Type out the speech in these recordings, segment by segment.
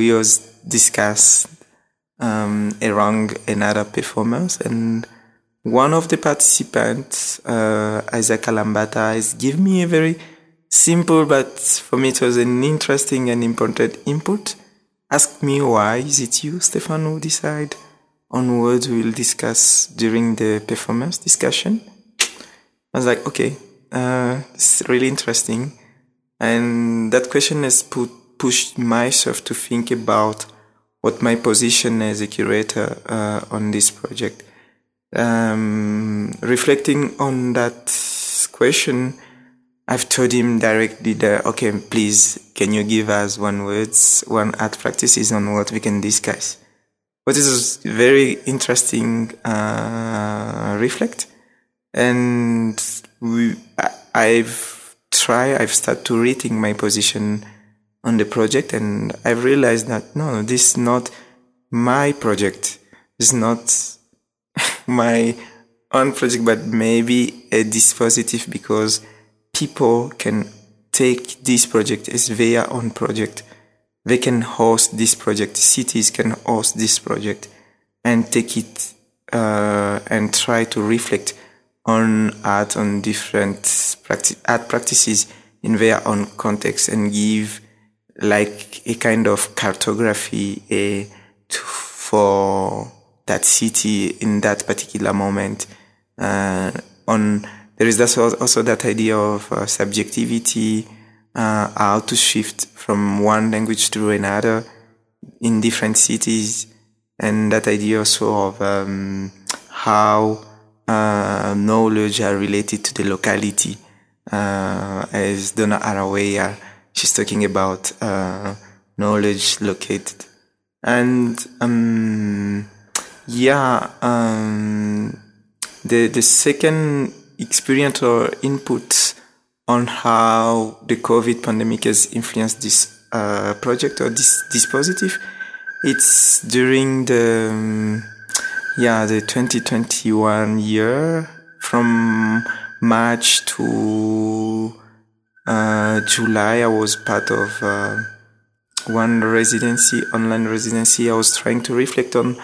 we always discuss um, around another performance and one of the participants, uh, Isaac Alambata, has given me a very simple, but for me it was an interesting and important input. Ask me why is it you, Stefan, who decide on what we will discuss during the performance discussion? I was like, okay, uh, it's really interesting. And that question has put, pushed myself to think about what my position as a curator uh, on this project. Um, reflecting on that question, I've told him directly that, okay, please, can you give us one words, one art practices on what we can discuss? What is a very interesting, uh, reflect. And we, I've tried, I've started to rethink my position on the project and I've realized that no, this is not my project. It's not my own project, but maybe a dispositive because people can take this project as their own project. They can host this project. Cities can host this project and take it uh, and try to reflect on art, on different practi- art practices in their own context and give like a kind of cartography a, to, for that city in that particular moment. Uh, on there is also, that idea of uh, subjectivity, uh, how to shift from one language to another in different cities, and that idea also of um, how uh, knowledge are related to the locality. Uh, as Donna Haraway, she's talking about uh, knowledge located, and um, yeah, um, the the second experience or input on how the COVID pandemic has influenced this uh, project or this dispositive. It's during the um, yeah the 2021 year from March to uh, July. I was part of uh, one residency, online residency. I was trying to reflect on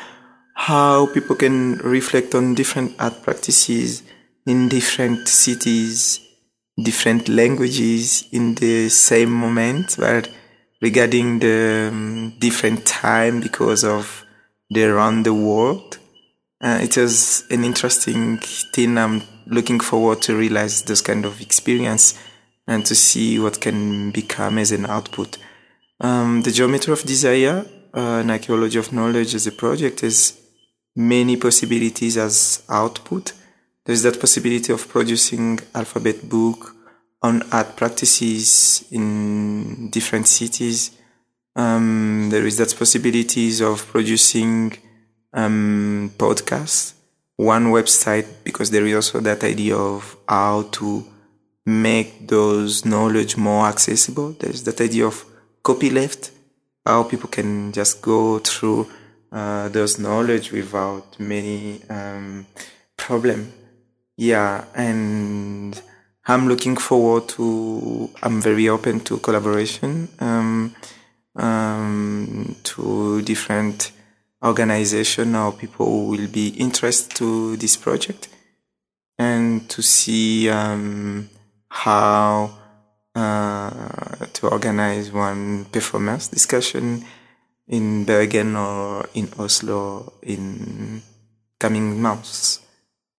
how people can reflect on different art practices in different cities, different languages in the same moment, but regarding the um, different time because of the around the world. Uh, it was an interesting thing. I'm looking forward to realize this kind of experience and to see what can become as an output. Um, the Geometry of Desire, uh, an archaeology of knowledge as a project has many possibilities as output. There's that possibility of producing alphabet book on art practices in different cities. Um, there is that possibilities of producing um, podcasts, one website, because there is also that idea of how to make those knowledge more accessible. There's that idea of copyleft, how people can just go through uh, those knowledge without many um, problem. Yeah, and I'm looking forward to. I'm very open to collaboration um, um, to different organization or people who will be interested to this project and to see um, how uh, to organize one performance discussion in Bergen or in Oslo in coming months.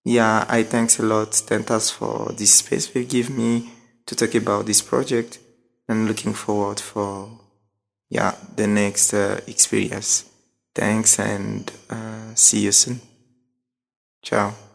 Yeah, I thanks a lot Stentas for this space they give me to talk about this project and looking forward for yeah the next uh, experience. Thanks and uh, see you soon. Ciao.